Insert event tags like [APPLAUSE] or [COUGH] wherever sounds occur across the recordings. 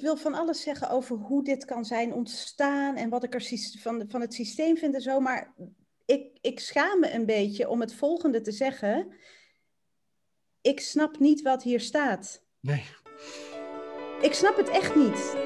ik wil van alles zeggen over hoe dit kan zijn ontstaan en wat ik er van, van het systeem vind en zo. Maar ik, ik schaam me een beetje om het volgende te zeggen. Ik snap niet wat hier staat. Nee. Ik snap het echt niet.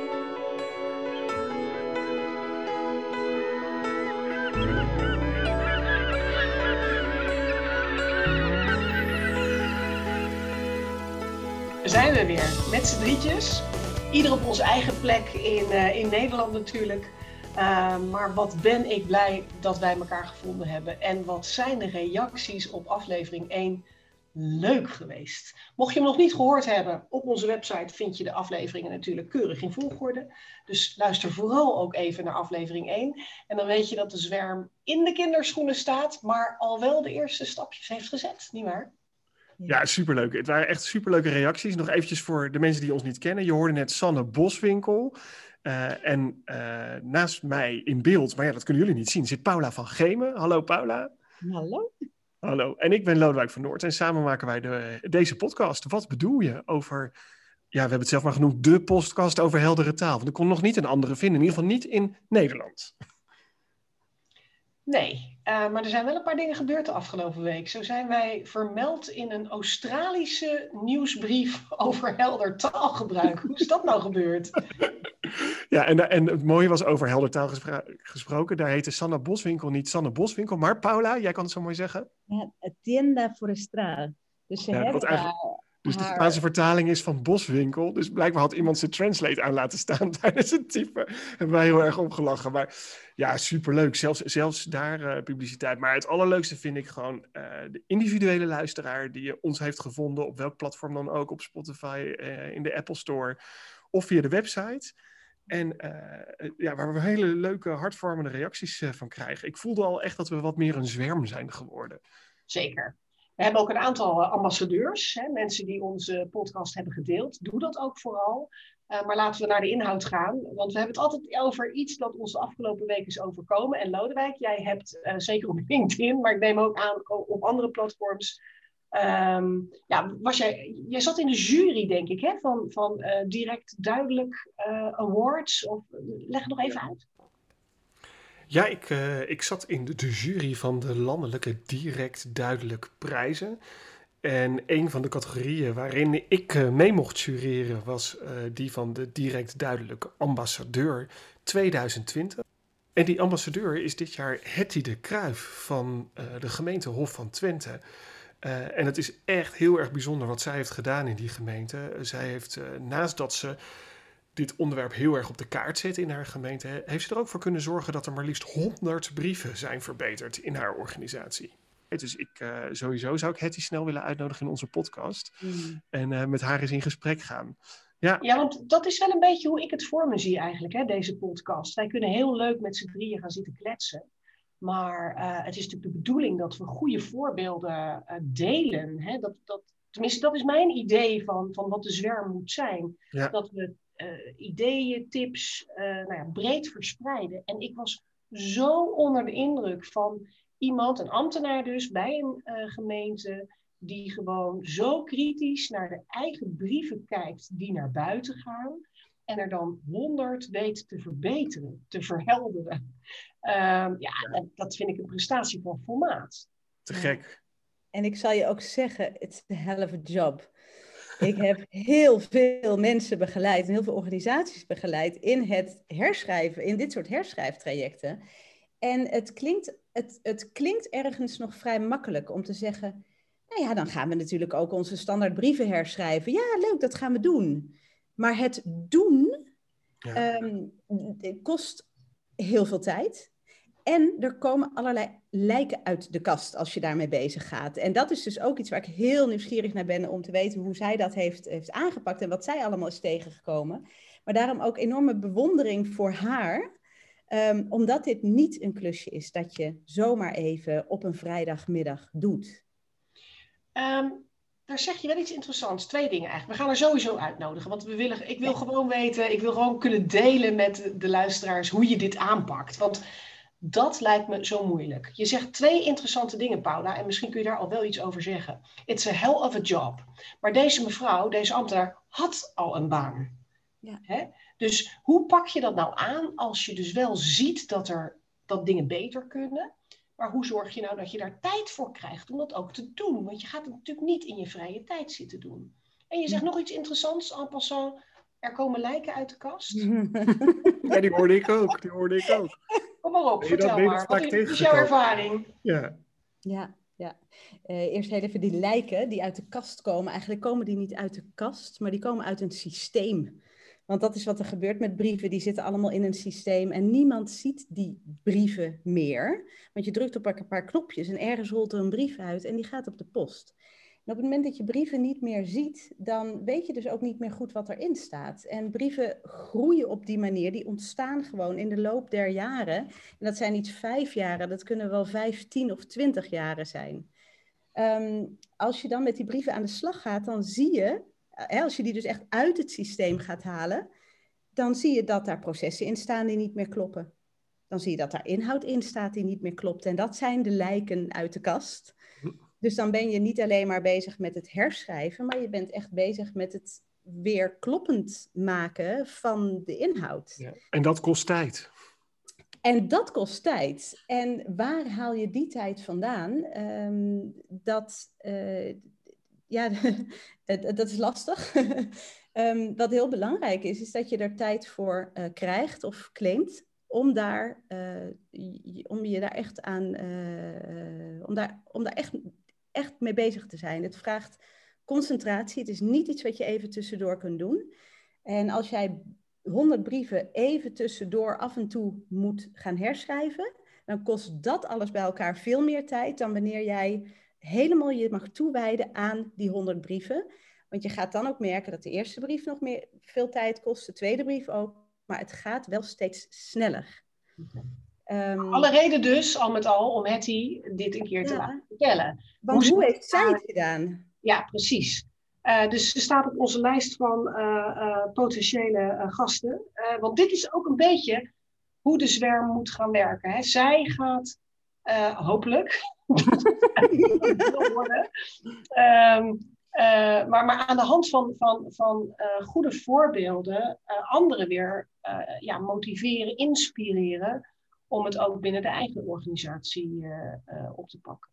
zijn we weer met z'n drietjes. Ieder op onze eigen plek in, uh, in Nederland natuurlijk. Uh, maar wat ben ik blij dat wij elkaar gevonden hebben. En wat zijn de reacties op aflevering 1 leuk geweest. Mocht je hem nog niet gehoord hebben, op onze website vind je de afleveringen natuurlijk keurig in volgorde. Dus luister vooral ook even naar aflevering 1. En dan weet je dat de zwerm in de kinderschoenen staat, maar al wel de eerste stapjes heeft gezet, nietwaar? Ja, superleuk. Het waren echt superleuke reacties. Nog eventjes voor de mensen die ons niet kennen. Je hoorde net Sanne Boswinkel. Uh, en uh, naast mij in beeld, maar ja, dat kunnen jullie niet zien, zit Paula van Gemen. Hallo Paula. Hallo. Hallo. En ik ben Lodewijk van Noord. En samen maken wij de, deze podcast. Wat bedoel je over, ja, we hebben het zelf maar genoemd, de podcast over heldere taal. Want ik kon nog niet een andere vinden, in ieder geval niet in Nederland. Nee, uh, maar er zijn wel een paar dingen gebeurd de afgelopen week. Zo zijn wij vermeld in een Australische nieuwsbrief [LAUGHS] over helder taalgebruik. Hoe is dat nou gebeurd? [LAUGHS] Ja, en, en het mooie was over helder taal gesproken. Daar heette Sanne Boswinkel niet Sanne Boswinkel, maar Paula, jij kan het zo mooi zeggen. Ja, Tienda Forestal. Dus ze ja, hebben dus de Spaanse vertaling is van boswinkel. Dus blijkbaar had iemand zijn translate aan laten staan [LAUGHS] tijdens het typen. Hebben wij heel erg opgelachen. Maar ja, superleuk. Zelfs, zelfs daar uh, publiciteit. Maar het allerleukste vind ik gewoon uh, de individuele luisteraar die ons heeft gevonden. Op welk platform dan ook. Op Spotify, uh, in de Apple Store. Of via de website. En ja, waar we hele leuke, hartvormende reacties van krijgen. Ik voelde al echt dat we wat meer een zwerm zijn geworden. Zeker. We hebben ook een aantal eh, ambassadeurs, hè, mensen die onze podcast hebben gedeeld. Doe dat ook vooral. Uh, maar laten we naar de inhoud gaan. Want we hebben het altijd over iets dat ons de afgelopen week is overkomen. En Lodewijk, jij hebt uh, zeker op [LAUGHS] LinkedIn, maar ik neem ook aan op andere platforms. Um, ja, was jij, jij zat in de jury, denk ik, hè, van, van uh, Direct Duidelijk Awards. Of, leg het nog even uit. Ja, ik, uh, ik zat in de, jury van de landelijke direct duidelijk prijzen. En een van de categorieën waarin ik uh, mee mocht jureren was uh, die van de direct duidelijk ambassadeur 2020. En die ambassadeur is dit jaar Hetty de Kruif van de gemeente Hof van Twente. en het is echt heel erg bijzonder wat zij heeft gedaan in die gemeente. Zij heeft naast dat ze dit onderwerp heel erg op de kaart zet in haar gemeente, heeft ze er ook voor kunnen zorgen dat er maar liefst 100 brieven zijn verbeterd in haar organisatie. Dus ik, uh, sowieso zou ik Hetty snel willen uitnodigen in onze podcast. Mm. En uh, met haar eens in gesprek gaan. Ja. ja, want dat is wel een beetje hoe ik het voor me zie eigenlijk, hè, deze podcast. Wij kunnen heel leuk met z'n drieën gaan zitten kletsen. Maar uh, het is natuurlijk de bedoeling dat we goede voorbeelden delen. Hè? Dat, dat, tenminste, dat is mijn idee van, van wat de zwerm moet zijn. Ja. Dat we uh, ideeën, tips, uh, nou ja, breed verspreiden. En ik was zo onder de indruk van iemand, een ambtenaar dus, bij een uh, gemeente, die gewoon zo kritisch naar de eigen brieven kijkt die naar buiten gaan. En er dan honderd weet te verbeteren, te verhelderen. Ehm, ja, dat, dat, vind ik een prestatie van formaat. Te gek. En ik zal je ook zeggen, it's a hell of a job. Ik heb heel veel mensen begeleid en heel veel organisaties begeleid in het herschrijven, in dit soort herschrijftrajecten. En het klinkt, het, het klinkt ergens nog vrij makkelijk om te zeggen, nou ja, dan gaan we natuurlijk ook onze standaard brieven herschrijven. Ja, leuk, dat gaan we doen. Maar het doen ja. um, kost heel veel tijd. En er komen allerlei lijken uit de kast als je daarmee bezig gaat. En dat is dus ook iets waar ik heel nieuwsgierig naar ben om te weten hoe zij dat heeft, heeft aangepakt en wat zij allemaal is tegengekomen. Maar daarom ook enorme bewondering voor haar. Um, omdat dit niet een klusje is dat je zomaar even op een vrijdagmiddag doet. Um, daar zeg je wel iets interessants. Twee dingen eigenlijk. We gaan er sowieso uitnodigen. Want we willen, ik wil gewoon weten, ik wil gewoon kunnen delen met de luisteraars hoe je dit aanpakt. Want dat lijkt me zo moeilijk. Je zegt twee interessante dingen, Paula, en misschien kun je daar al wel iets over zeggen. It's a hell of a job. Maar deze mevrouw, deze ambtenaar, had al een baan. Ja. Hè? Dus hoe pak je dat nou aan als je dus wel ziet dat, er, dat dingen beter kunnen? Maar hoe zorg je nou dat je daar tijd voor krijgt om dat ook te doen? Want je gaat het natuurlijk niet in je vrije tijd zitten doen. En je zegt nog iets interessants en passant. Er komen lijken uit de kast. [LAUGHS] Ja, die hoorde ik ook. Die hoorde ik ook. Kom maar op, vertel maar. Wat is jouw ervaring? Ja. Ja, ja. Uh, eerst heel even die lijken die uit de kast komen. Eigenlijk komen die niet uit de kast, maar die komen uit een systeem. Want dat is wat er gebeurt met brieven. Die zitten allemaal in een systeem en niemand ziet die brieven meer. Want je drukt op een paar knopjes en ergens rolt er een brief uit en die gaat op de post. Op het moment dat je brieven niet meer ziet, dan weet je dus ook niet meer goed wat erin staat. En brieven groeien op die manier, die ontstaan gewoon in de loop der jaren. En dat zijn niet vijf jaren, dat kunnen wel vijftien of twintig jaren zijn. Ehm, als je dan met die brieven aan de slag gaat, dan zie je, als je die dus echt uit het systeem gaat halen, dan zie je dat daar processen in staan die niet meer kloppen. Dan zie je dat daar inhoud in staat die niet meer klopt. En dat zijn de lijken uit de kast. Dus dan ben je niet alleen maar bezig met het herschrijven, maar je bent echt bezig met het weer kloppend maken van de inhoud. Ja, en dat kost tijd. En dat kost tijd. En waar haal je die tijd vandaan? Ehm, dat, uh, ja, [LAUGHS] dat is lastig. um, [LAUGHS] wat heel belangrijk is, is dat je er tijd voor uh, krijgt of claimt om daar, uh, om je daar echt aan, om daar, om daar echt echt mee bezig te zijn. Het vraagt concentratie. Het is niet iets wat je even tussendoor kunt doen. En als jij honderd brieven even tussendoor af en toe moet gaan herschrijven, dan kost dat alles bij elkaar veel meer tijd dan wanneer jij helemaal je mag toewijden aan die honderd brieven. Want je gaat dan ook merken dat de eerste brief nog meer veel tijd kost, de tweede brief ook, maar het gaat wel steeds sneller. Um, Alle reden dus, al met al, om Hetty dit een keer te laten vertellen. Want hoe, heeft zij het gedaan? Ja, precies. Uh, dus ze staat op onze lijst van uh, uh, potentiële gasten. want dit is ook een beetje hoe de zwerm moet gaan werken. Hè. Zij gaat hopelijk [LAUGHS] worden. Um, maar, maar aan de hand van, van, van goede voorbeelden anderen weer ja, motiveren, inspireren om het ook binnen de eigen organisatie uh, uh, op te pakken.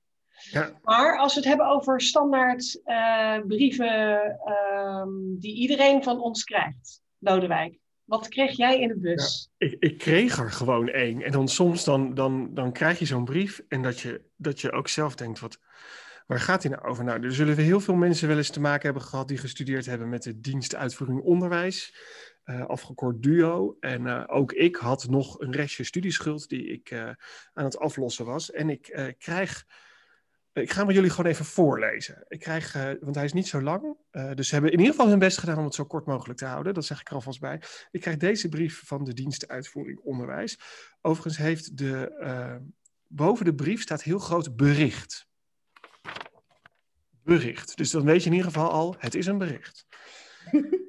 Ja. Maar als we het hebben over standaard uh, brieven um, die iedereen van ons krijgt, Lodewijk. Wat kreeg jij in de bus? Ja, ik, ik, kreeg er gewoon één. En dan soms dan, dan, dan krijg je zo'n brief en dat je, dat je ook zelf denkt, wat, waar gaat hij nou over? Nou, er zullen we heel veel mensen wel eens te maken hebben gehad die gestudeerd hebben met de dienst uitvoering onderwijs. Uh, afgekort duo. En uh, ook ik had nog een restje studieschuld die ik uh, aan het aflossen was. En ik krijg. Ik ga met jullie gewoon even voorlezen. Ik krijg, want hij is niet zo lang. dus ze hebben in ieder geval hun best gedaan om het zo kort mogelijk te houden. Dat zeg ik er alvast bij. Ik krijg deze brief van de dienst uitvoering onderwijs. Overigens heeft de. boven de brief staat heel groot bericht. Bericht. Dus dan weet je in ieder geval al, het is een bericht.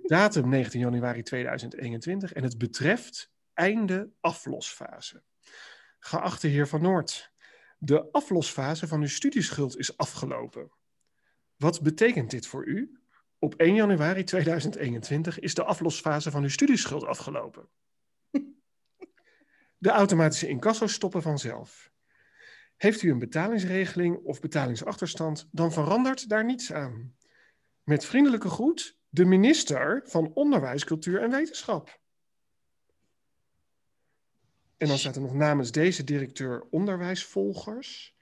Datum 19 januari 2021 en het betreft einde aflosfase. Geachte heer Van Noord, de aflosfase van uw studieschuld is afgelopen. Wat betekent dit voor u? Op 1 januari 2021 is de aflosfase van uw studieschuld afgelopen. De automatische incasso stoppen vanzelf. Heeft u een betalingsregeling of betalingsachterstand, dan verandert daar niets aan. Met vriendelijke groet, de minister van Onderwijs, Cultuur en Wetenschap. En dan staat er nog namens deze directeur onderwijsvolgers.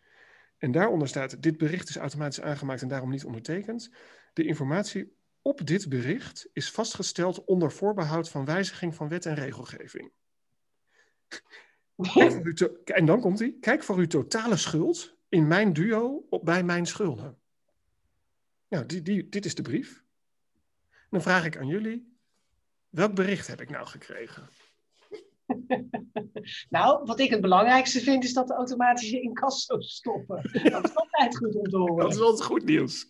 En daaronder staat: Dit bericht is automatisch aangemaakt en daarom niet ondertekend. De informatie op dit bericht is vastgesteld onder voorbehoud van wijziging van wet en regelgeving. [LAUGHS] en dan komt hij. Kijk voor uw totale schuld in mijn duo op, bij mijn schulden. Nou, die, die, dit is de brief. Dan vraag ik aan jullie, welk bericht heb ik nou gekregen? [LAUGHS] nou, wat ik het belangrijkste vind, is dat de automatische incasso stoppen. Dat is altijd goed om te horen. Dat is wel goed nieuws. [LAUGHS]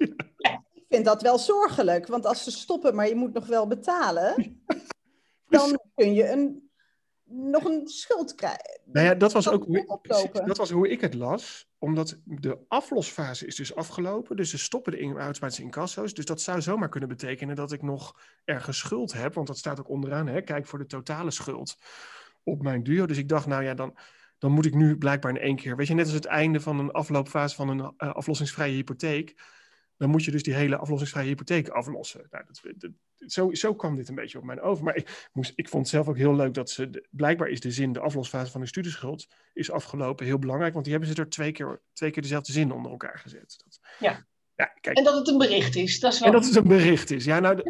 Ik vind dat wel zorgelijk, want als ze stoppen, maar je moet nog wel betalen, dan kun je een nog een schuld krijgen. Nou ja, dat was ook oplopen? dat was hoe ik het las. Omdat de aflosfase is dus afgelopen. Dus ze stoppen de in- automatische incasso's. Dus dat zou zomaar kunnen betekenen dat ik nog ergens schuld heb. Want dat staat ook onderaan. Hè? Kijk voor de totale schuld op mijn duo. Dus ik dacht, nou ja, dan, dan moet ik nu blijkbaar in één keer. Weet je, net als het einde van een afloopfase van een eh, aflossingsvrije hypotheek. Dan moet je dus die hele aflossingsvrije hypotheek aflossen. Nou, dat, dat- zo, zo kwam dit een beetje op mijn over. Maar ik, moest, ik vond het zelf ook heel leuk dat ze. de- blijkbaar is de zin, de aflosfase van de studieschuld, is afgelopen. Heel belangrijk, want die hebben ze er twee keer, twee keer dezelfde zin onder elkaar gezet. Dat, Ja. Ja, kijk. En dat het een bericht is, dat is wel... En dat het een bericht is. Ja, nou, ik,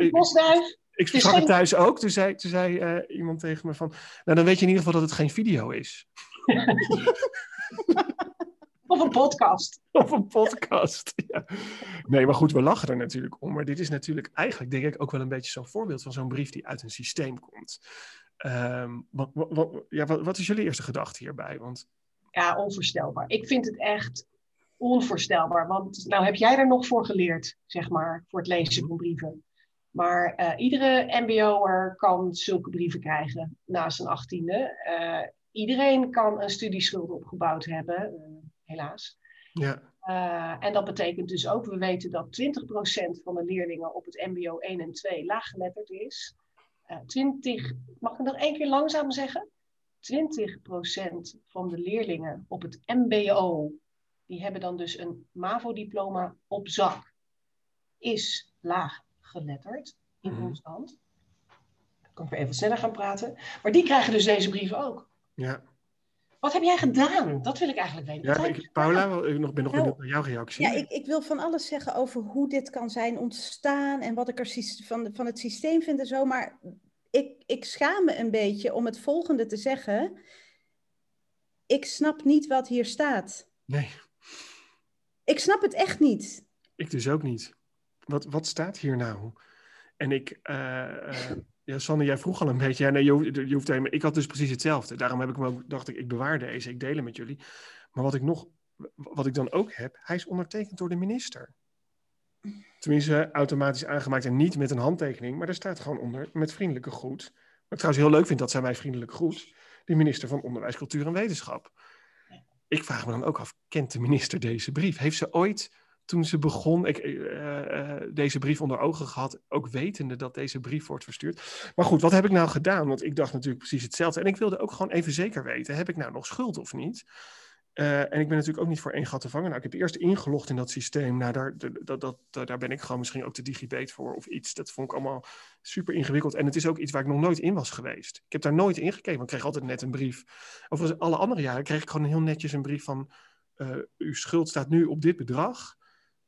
ik het geen- thuis ook. Toen zei, toen zei eh, iemand tegen me van... Nou, dan weet je in ieder geval dat het geen video is. [LAUGHS] of een podcast. [LAUGHS] Of een podcast. [LAUGHS] Ja. Nee, maar goed, we lachen er natuurlijk om. Maar dit is natuurlijk eigenlijk, denk ik, ook wel een beetje zo'n voorbeeld van zo'n brief die uit een systeem komt. Ehm, wat, wat, wat- ja, wat, wat is jullie eerste gedachte hierbij? Want Ja, onvoorstelbaar. Ik vind het echt onvoorstelbaar. Want nou heb jij er nog voor geleerd, zeg maar, voor het lezen van brieven. Maar eh, iedere mbo'er kan zulke brieven krijgen na zijn achttiende. Eh iedereen kan een studieschuld opgebouwd hebben, helaas. ja, Eh, en dat betekent dus ook, we weten dat 20% van de leerlingen op het mbo 1 en 2 laaggeletterd is. Eh 20, mag ik nog één keer langzaam zeggen? 20% van de leerlingen op het mbo, die hebben dan dus een MAVO-diploma op zak, is laaggeletterd in Mhm. ons land. Dan kan ik weer even sneller gaan praten. Maar die krijgen dus deze brieven ook. ja. Wat heb jij gedaan? Dat wil ik eigenlijk weten. ja ik, Paula, wel- ik nog, ben nog Nou, benieuwd naar jouw reactie. Ja, ik, ik wil van alles zeggen over hoe dit kan zijn ontstaan en wat ik er van, van het systeem vind en zo. Maar ik, ik schaam me een beetje om het volgende te zeggen. Ik snap niet wat hier staat. Nee, Ik snap het echt niet. ik dus ook niet. Wat, wat staat hier nou? En ik, eh, eh, ja, Sanne, jij vroeg al een beetje. Ja, nee, je, hoeft- helemaal, ik had dus precies hetzelfde. Daarom heb ik hem ook, dacht ik, ik bewaar deze, ik deel hem met jullie. Maar wat ik nog, wat ik dan ook heb, hij is ondertekend door de minister. Tenminste, automatisch aangemaakt en niet met een handtekening, maar er staat gewoon onder met vriendelijke groet. Wat ik trouwens heel leuk vind dat zij mij vriendelijk groet. De minister van Onderwijs, Cultuur en Wetenschap. Ik vraag me dan ook af, kent de minister deze brief? Heeft ze ooit toen ze begon, ik, eh, deze brief onder ogen gehad, ook wetende dat deze brief wordt verstuurd. Maar goed, wat heb ik nou gedaan? Want ik dacht natuurlijk precies hetzelfde. En ik wilde ook gewoon even zeker weten, heb ik nou nog schuld of niet? Eh, en ik ben natuurlijk ook niet voor één gat te vangen. Nou, ik heb eerst ingelogd in dat systeem. Nou, daar, dat, dat, daar ben ik gewoon misschien ook te digibate voor of iets. Dat vond ik allemaal super ingewikkeld. En het is ook iets waar ik nog nooit in was geweest. Ik heb daar nooit in gekeken, want ik kreeg altijd net een brief. Overigens, alle andere jaren kreeg ik gewoon heel netjes een brief van... uw schuld staat nu op dit bedrag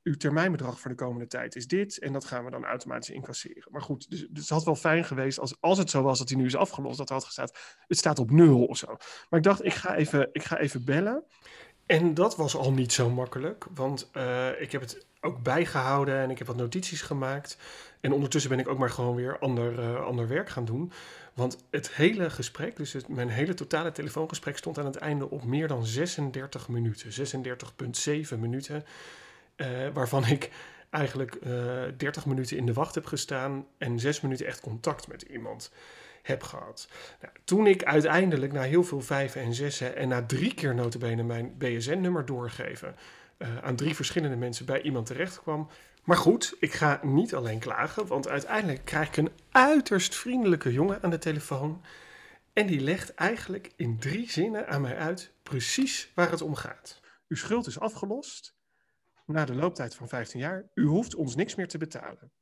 uw termijnbedrag voor de komende tijd is dit. En dat gaan we dan automatisch incasseren. Maar goed, dus, dus het had wel fijn geweest als, als het zo was dat hij nu is afgelost. Dat had gestaan, het staat op nul of zo. Maar ik dacht, ik ga even, ik ga even bellen. En dat was al niet zo makkelijk. Want eh, ik heb het ook bijgehouden en ik heb wat notities gemaakt. En ondertussen ben ik ook maar gewoon weer ander, eh, ander werk gaan doen. Want het hele gesprek, dus mijn hele totale telefoongesprek... stond aan het einde op meer dan 36 minuten. 36,7 minuten. Uh, waarvan ik eigenlijk uh, 30 minuten in de wacht heb gestaan en 6 minuten echt contact met iemand heb gehad. Nou, toen ik uiteindelijk na heel veel vijven en zessen en na drie keer notabene mijn BSN-nummer doorgeven uh, aan drie verschillende mensen bij iemand terecht kwam. Maar goed, ik ga niet alleen klagen, want uiteindelijk krijg ik een uiterst vriendelijke jongen aan de telefoon. En die legt eigenlijk in drie zinnen aan mij uit precies waar het om gaat. Uw schuld is afgelost na de looptijd van 15 jaar, u hoeft ons niks meer te betalen.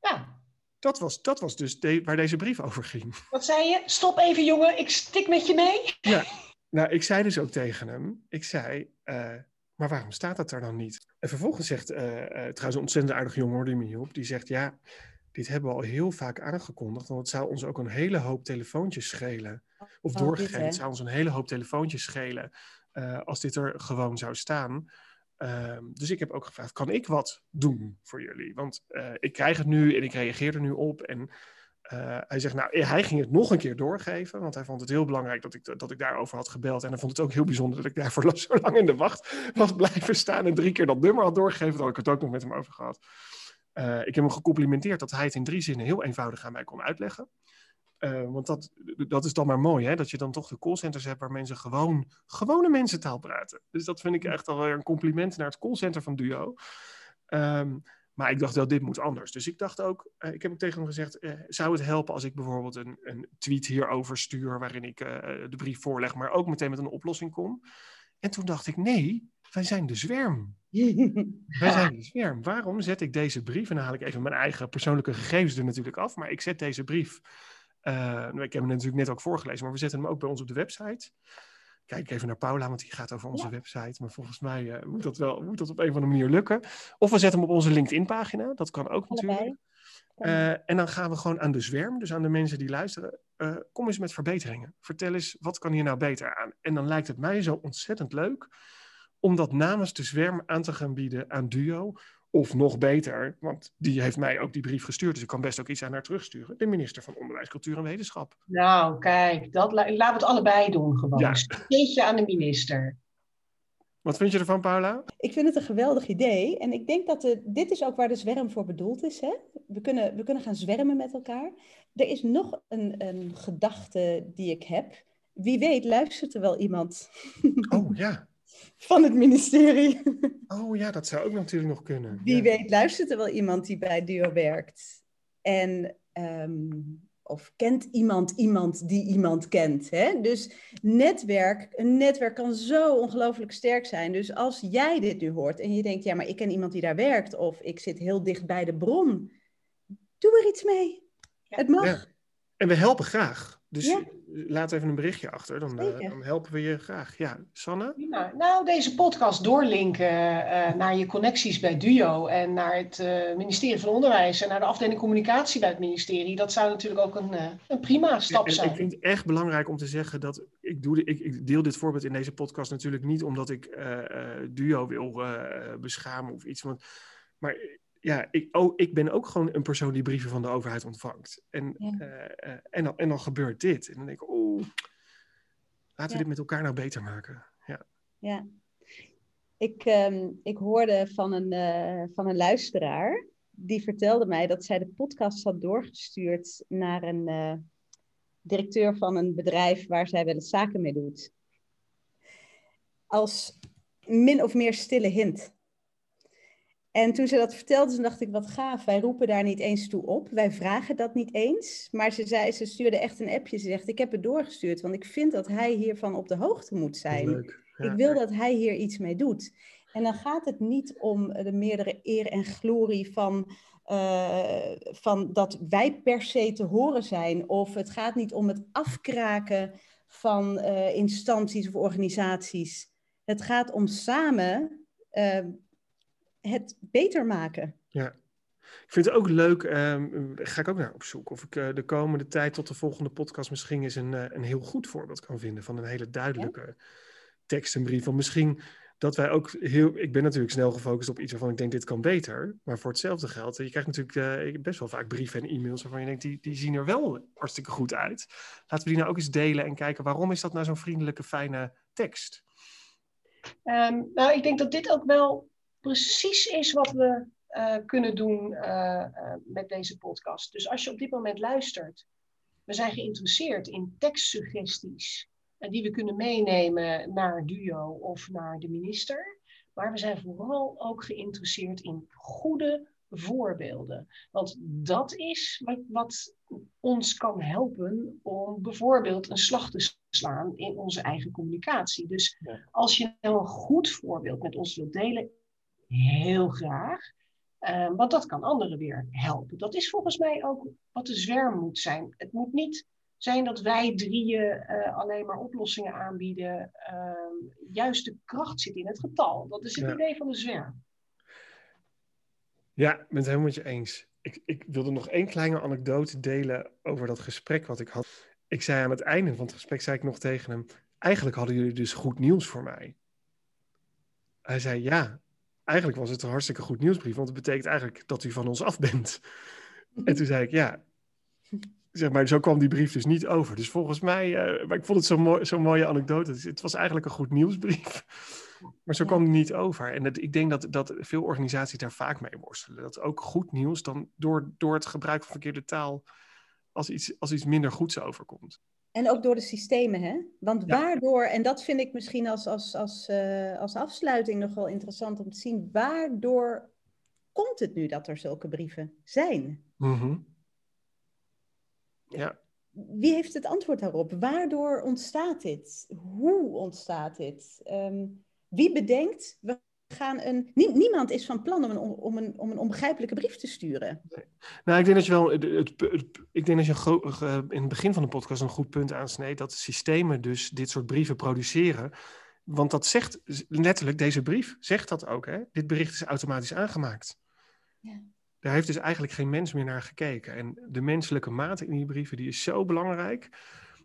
Ja. Dat was, dat was dus de, waar deze brief over ging. Wat zei je? Stop even, jongen, ik stik met je mee. Ja, nou, ik zei dus ook tegen hem, ik zei, uh, maar waarom staat dat er dan niet? En vervolgens zegt, uh, uh, trouwens een ontzettend aardig jongen hoor, die me hielp, die zegt, ja, dit hebben we al heel vaak aangekondigd, want het zou ons ook een hele hoop telefoontjes schelen. Of Oh, doorgegeven, dit, het zou ons een hele hoop telefoontjes schelen uh, als dit er gewoon zou staan. Uh, dus ik heb ook gevraagd, kan ik wat doen voor jullie? Want uh, ik krijg het nu en ik reageer er nu op. En uh, hij zegt, nou, hij ging het nog een keer doorgeven. Want hij vond het heel belangrijk dat ik, dat ik daarover had gebeld. En hij vond het ook heel bijzonder dat ik daarvoor [LAUGHS] zo lang in de wacht was blijven staan. En drie keer dat nummer had doorgegeven. Daar had ik het ook nog met hem over gehad. Uh, ik heb hem gecomplimenteerd dat hij het in drie zinnen heel eenvoudig aan mij kon uitleggen. Uh, want dat, dat is dan maar mooi, hè? dat je dan toch de callcenters hebt waar mensen gewoon gewone mensentaal praten. Dus dat vind ik echt alweer een compliment naar het callcenter van Duo. Um, maar ik dacht wel, dit moet anders. Dus ik dacht ook, uh, ik heb ook tegen hem gezegd, uh, zou het helpen als ik bijvoorbeeld een, een tweet hierover stuur waarin ik de brief voorleg, maar ook meteen met een oplossing kom? En toen dacht ik, nee, wij zijn de zwerm. [LAUGHS] wij zijn de zwerm. Waarom zet ik deze brief, en dan haal ik even mijn eigen persoonlijke gegevens er natuurlijk af, maar ik zet deze brief, nou, ik heb hem natuurlijk net ook voorgelezen, maar we zetten hem ook bij ons op de website. Kijk even naar Paula, want die gaat over onze website. Maar volgens mij uh, moet, dat wel, moet dat op een of andere manier lukken. Of we zetten hem op onze LinkedIn-pagina. Dat kan ook natuurlijk. Uh, en dan gaan we gewoon aan de zwerm, dus aan de mensen die luisteren. Uh, kom eens met verbeteringen. Vertel eens, wat kan hier nou beter aan? En dan lijkt het mij zo ontzettend leuk om dat namens de zwerm aan te gaan bieden aan Duo. Of nog beter, want die heeft mij ook die brief gestuurd, dus ik kan best ook iets aan haar terugsturen. De minister van Onderwijs, Cultuur en Wetenschap. Nou, kijk, dat, laten we het allebei doen gewoon. Ja. aan de minister. Wat vind je ervan, Paula? Ik vind het een geweldig idee. En ik denk dat de, dit is ook waar de zwerm voor bedoeld is. Hè? We, kunnen, we kunnen gaan zwermen met elkaar. Er is nog een, een gedachte die ik heb. Wie weet luistert er wel iemand. Oh ja van het ministerie. Oh ja, dat zou ook natuurlijk nog kunnen. Wie weet luistert er wel iemand die bij Duo werkt. En, ehm, of kent iemand iemand die iemand kent. Hè? Dus netwerk, een netwerk kan zo ongelooflijk sterk zijn. Dus als jij dit nu hoort en je denkt, ja, maar ik ken iemand die daar werkt. Of ik zit heel dicht bij de bron. Doe er iets mee. Het mag. Ja. En we helpen graag. Dus laat even een berichtje achter, dan, uh, dan, helpen we je graag. Ja, Sanne? Ja, nou, deze podcast doorlinken uh, naar je connecties bij DUO en naar het uh, ministerie van Onderwijs en naar de afdeling communicatie bij het ministerie, dat zou natuurlijk ook een, een prima stap zijn. Ik vind het echt belangrijk om te zeggen dat ik, doe de, ik, ik deel dit voorbeeld in deze podcast natuurlijk niet omdat ik DUO wil beschamen of iets. Want, maar ja, ik, oh, ik ben ook gewoon een persoon die brieven van de overheid ontvangt. En, uh, en, dan, en dan gebeurt dit. En dan denk ik, oh, laten we dit met elkaar nou beter maken. Ja. ja. Ik, um, ik hoorde van een, uh, van een luisteraar, die vertelde mij dat zij de podcast had doorgestuurd naar een uh, directeur van een bedrijf waar zij wel eens zaken mee doet. Als min of meer stille hint. En toen ze dat vertelde, toen dacht ik, wat gaaf. Wij roepen daar niet eens toe op. Wij vragen dat niet eens. Maar ze, zei, ze stuurde echt een appje. Ze zegt, ik heb het doorgestuurd, want ik vind dat hij hiervan op de hoogte moet zijn. Ik wil dat hij hier iets mee doet. En dan gaat het niet om de meerdere eer en glorie van, uh, van dat wij per se te horen zijn. Of het gaat niet om het afkraken van uh, instanties of organisaties. Het gaat om samen... Uh, het beter maken. Ja. Ik vind het ook leuk, um, ga ik ook naar op zoek, of ik uh, de komende tijd tot de volgende podcast misschien eens een, uh, een heel goed voorbeeld kan vinden van een hele duidelijke ja? tekst en brief. Want misschien dat wij ook heel, ik ben natuurlijk snel gefocust op iets waarvan ik denk dit kan beter, maar voor hetzelfde geld, je krijgt natuurlijk uh, best wel vaak brieven en e-mails waarvan je denkt die, die zien er wel hartstikke goed uit. Laten we die nou ook eens delen en kijken waarom is dat nou zo'n vriendelijke, fijne tekst? Um, nou, ik denk dat dit ook wel precies is wat we uh, kunnen doen uh, uh, met deze podcast. Dus als je op dit moment luistert, we zijn geïnteresseerd in tekstsuggesties die we kunnen meenemen naar Duo of naar de minister. Maar we zijn vooral ook geïnteresseerd in goede voorbeelden. Want dat is wat, wat, ons kan helpen om bijvoorbeeld een slag te slaan in onze eigen communicatie. Dus als je nou een goed voorbeeld met ons wilt delen, heel graag. Um, want dat kan anderen weer helpen. Dat is volgens mij ook wat de zwerm moet zijn. Het moet niet zijn dat wij drieën uh, alleen maar oplossingen aanbieden. Um, juist de kracht zit in het getal. Dat is het ja. idee van de zwerm. Ja, ik ben het helemaal met je eens. Ik, ik wilde nog één kleine anekdote delen over dat gesprek wat ik had. Ik zei aan het einde van het gesprek, zei ik nog tegen hem... Eigenlijk hadden jullie dus goed nieuws voor mij. Hij zei, ja, eigenlijk was het een hartstikke goed nieuwsbrief, want het betekent eigenlijk dat u van ons af bent. En toen zei ik, ja, zeg maar, zo kwam die brief dus niet over. Dus volgens mij, uh, maar ik vond het zo'n mooi, zo mooie anekdote. Het was eigenlijk een goed nieuwsbrief, [LAUGHS] maar zo kwam die niet over. En het, ik denk dat, dat veel organisaties daar vaak mee worstelen. Dat ook goed nieuws dan door, door het gebruik van verkeerde taal als iets, als iets minder goeds overkomt. En ook door de systemen, hè? Want waardoor, en dat vind ik misschien als, als, als, uh, als afsluiting nog wel interessant om te zien, waardoor komt het nu dat er zulke brieven zijn? Mm Ja. Wie heeft het antwoord daarop? Waardoor ontstaat dit? Hoe ontstaat dit? Um, wie bedenkt, we gaan een. niemand is van plan om een, om, een, om een onbegrijpelijke brief te sturen. Nee. Nou, ik denk dat je wel. Het, het, ik denk dat je in het begin van de podcast een goed punt aansneedt. dat systemen dus dit soort brieven produceren. Want dat zegt letterlijk, deze brief zegt dat ook. Hè? Dit bericht is automatisch aangemaakt. Ja. Daar heeft dus eigenlijk geen mens meer naar gekeken. En de menselijke mate in die brieven die is zo belangrijk.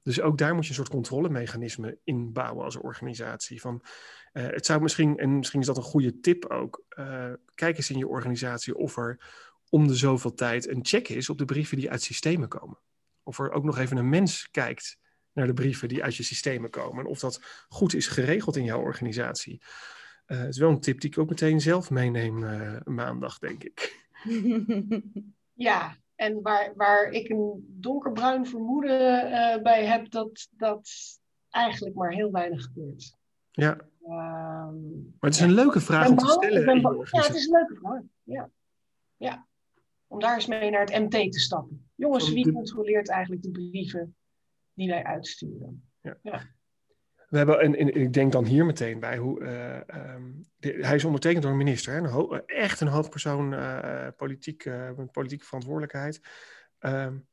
Dus ook daar moet je een soort controlemechanisme in bouwen als organisatie. Van, uh, het zou misschien, en misschien is dat een goede tip ook, uh, kijk eens in je organisatie of er om de zoveel tijd een check is op de brieven die uit systemen komen. Of er ook nog even een mens kijkt naar de brieven die uit je systemen komen. En of dat goed is geregeld in jouw organisatie. Uh, het is wel een tip die ik ook meteen zelf meeneem maandag, denk ik. [LAUGHS] [LAUGHS] Ja, en waar, waar ik een donkerbruin vermoeden uh, bij heb dat dat eigenlijk maar heel weinig gebeurt. Ja. Um, maar het is een leuke vraag om te stellen. ja, het is een leuke vraag. Ja. ja. Om daar eens mee naar het MT te stappen. Jongens, wie controleert eigenlijk de brieven die wij uitsturen? Ja. ja. We hebben, en, ik denk dan hier meteen bij hoe. Uh, um, hij is ondertekend door een minister, hè? Een echt een hoofdpersoon, uh, politiek, uh, politieke verantwoordelijkheid. Um,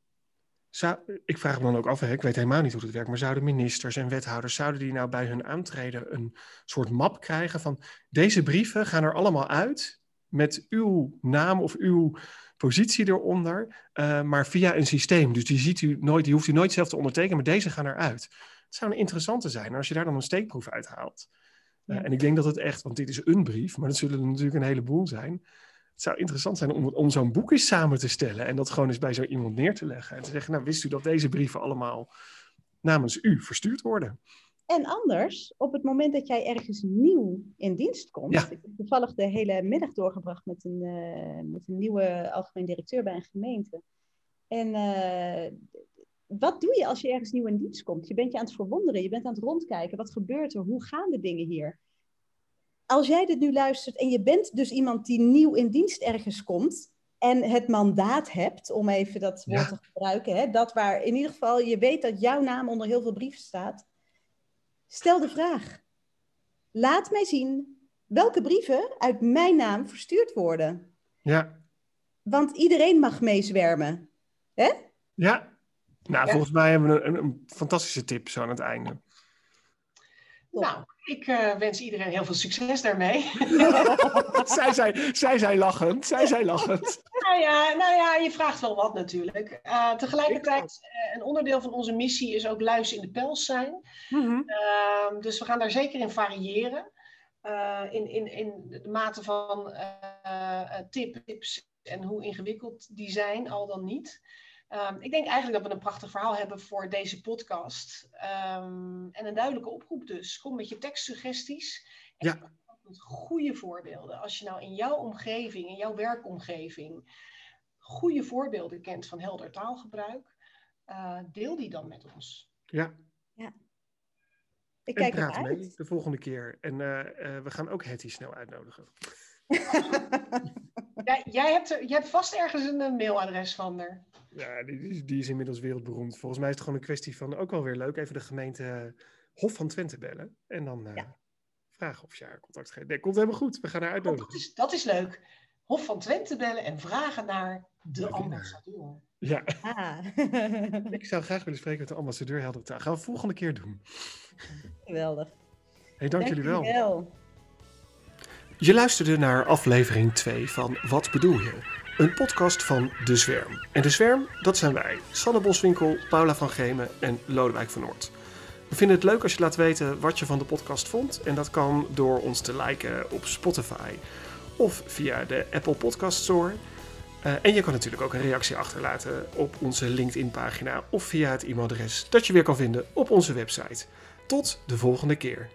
zou, ik vraag me dan ook af, hè, ik weet helemaal niet hoe het werkt, maar zouden ministers en wethouders, zouden die nou bij hun aantreden een soort map krijgen van deze brieven gaan er allemaal uit met uw naam of uw positie eronder, maar via een systeem. Dus die ziet u nooit, die hoeft u nooit zelf te ondertekenen, maar deze gaan eruit. Het zou een interessante zijn. Als je daar dan een steekproef uithaalt. Uh, en ik denk dat het echt, want dit is een brief, maar dat zullen er natuurlijk een heleboel zijn. Het zou interessant zijn om, om zo'n boek eens samen te stellen en dat gewoon eens bij zo iemand neer te leggen. En te zeggen, nou wist u dat deze brieven allemaal namens u verstuurd worden? En anders, op het moment dat jij ergens nieuw in dienst komt. Ik heb toevallig de hele middag doorgebracht met een, uh, met een nieuwe algemeen directeur bij een gemeente. En uh, wat doe je als je ergens nieuw in dienst komt? Je bent je aan het verwonderen, je bent aan het rondkijken. Wat gebeurt er? Hoe gaan de dingen hier? Als jij dit nu luistert en je bent dus iemand die nieuw in dienst ergens komt en het mandaat hebt, om even dat woord te gebruiken, hè, dat waar in ieder geval je weet dat jouw naam onder heel veel brieven staat, stel de vraag. Laat mij zien welke brieven uit mijn naam verstuurd worden. Ja. Want iedereen mag meezwermen. Hè? Ja, nou, volgens mij hebben we een, een, fantastische tip zo aan het einde. Nou, ik uh, wens iedereen heel veel succes daarmee. [LAUGHS] zij, zei, zij zei lachend, zij zei lachend. Nou ja, nou ja, je vraagt wel wat natuurlijk. Uh, tegelijkertijd, uh, een onderdeel van onze missie is ook luis in de pels zijn. Mm -hmm. dus we gaan daar zeker in variëren. in, in, in de mate van tips en hoe ingewikkeld die zijn, al dan niet. Um, ik denk eigenlijk dat we een prachtig verhaal hebben voor deze podcast. Um, en een duidelijke oproep dus. Kom met je tekstsuggesties. En ja. met goede voorbeelden. Als je nou in jouw omgeving, in jouw werkomgeving, goede voorbeelden kent van helder taalgebruik, uh, deel die dan met ons. Ja. ja. Ik kijk en praat mee de volgende keer. En uh, uh, we gaan ook Hetty snel uitnodigen. [LAUGHS] jij, hebt, jij hebt vast ergens een mailadres van haar. Ja, die, die, is inmiddels wereldberoemd. Volgens mij is het gewoon een kwestie van ook wel weer leuk. Even de gemeente eh, Hof van Twente bellen. En dan uh, vragen of je haar contact geeft. Nee, komt helemaal goed. We gaan haar uitnodigen. Oh, dat, is, dat is leuk. Hof van Twente bellen en vragen naar de ambassadeur. Ja. Ah. [LAUGHS] ik zou graag willen spreken met de ambassadeur Helder Taal. Gaan we volgende keer doen. Geweldig. Hey, dank, jullie wel. wel. Je luisterde naar aflevering 2 van Wat bedoel je? Een podcast van De Zwerm. En De Zwerm, dat zijn wij. Sanne Boswinkel, Paula van Gemen en Lodewijk van Noord. We vinden het leuk als je laat weten wat je van de podcast vond. En dat kan door ons te liken op Spotify of via de Apple Podcast Store. Uh, en je kan natuurlijk ook een reactie achterlaten op onze LinkedIn-pagina of via het e-mailadres dat je weer kan vinden op onze website. Tot de volgende keer.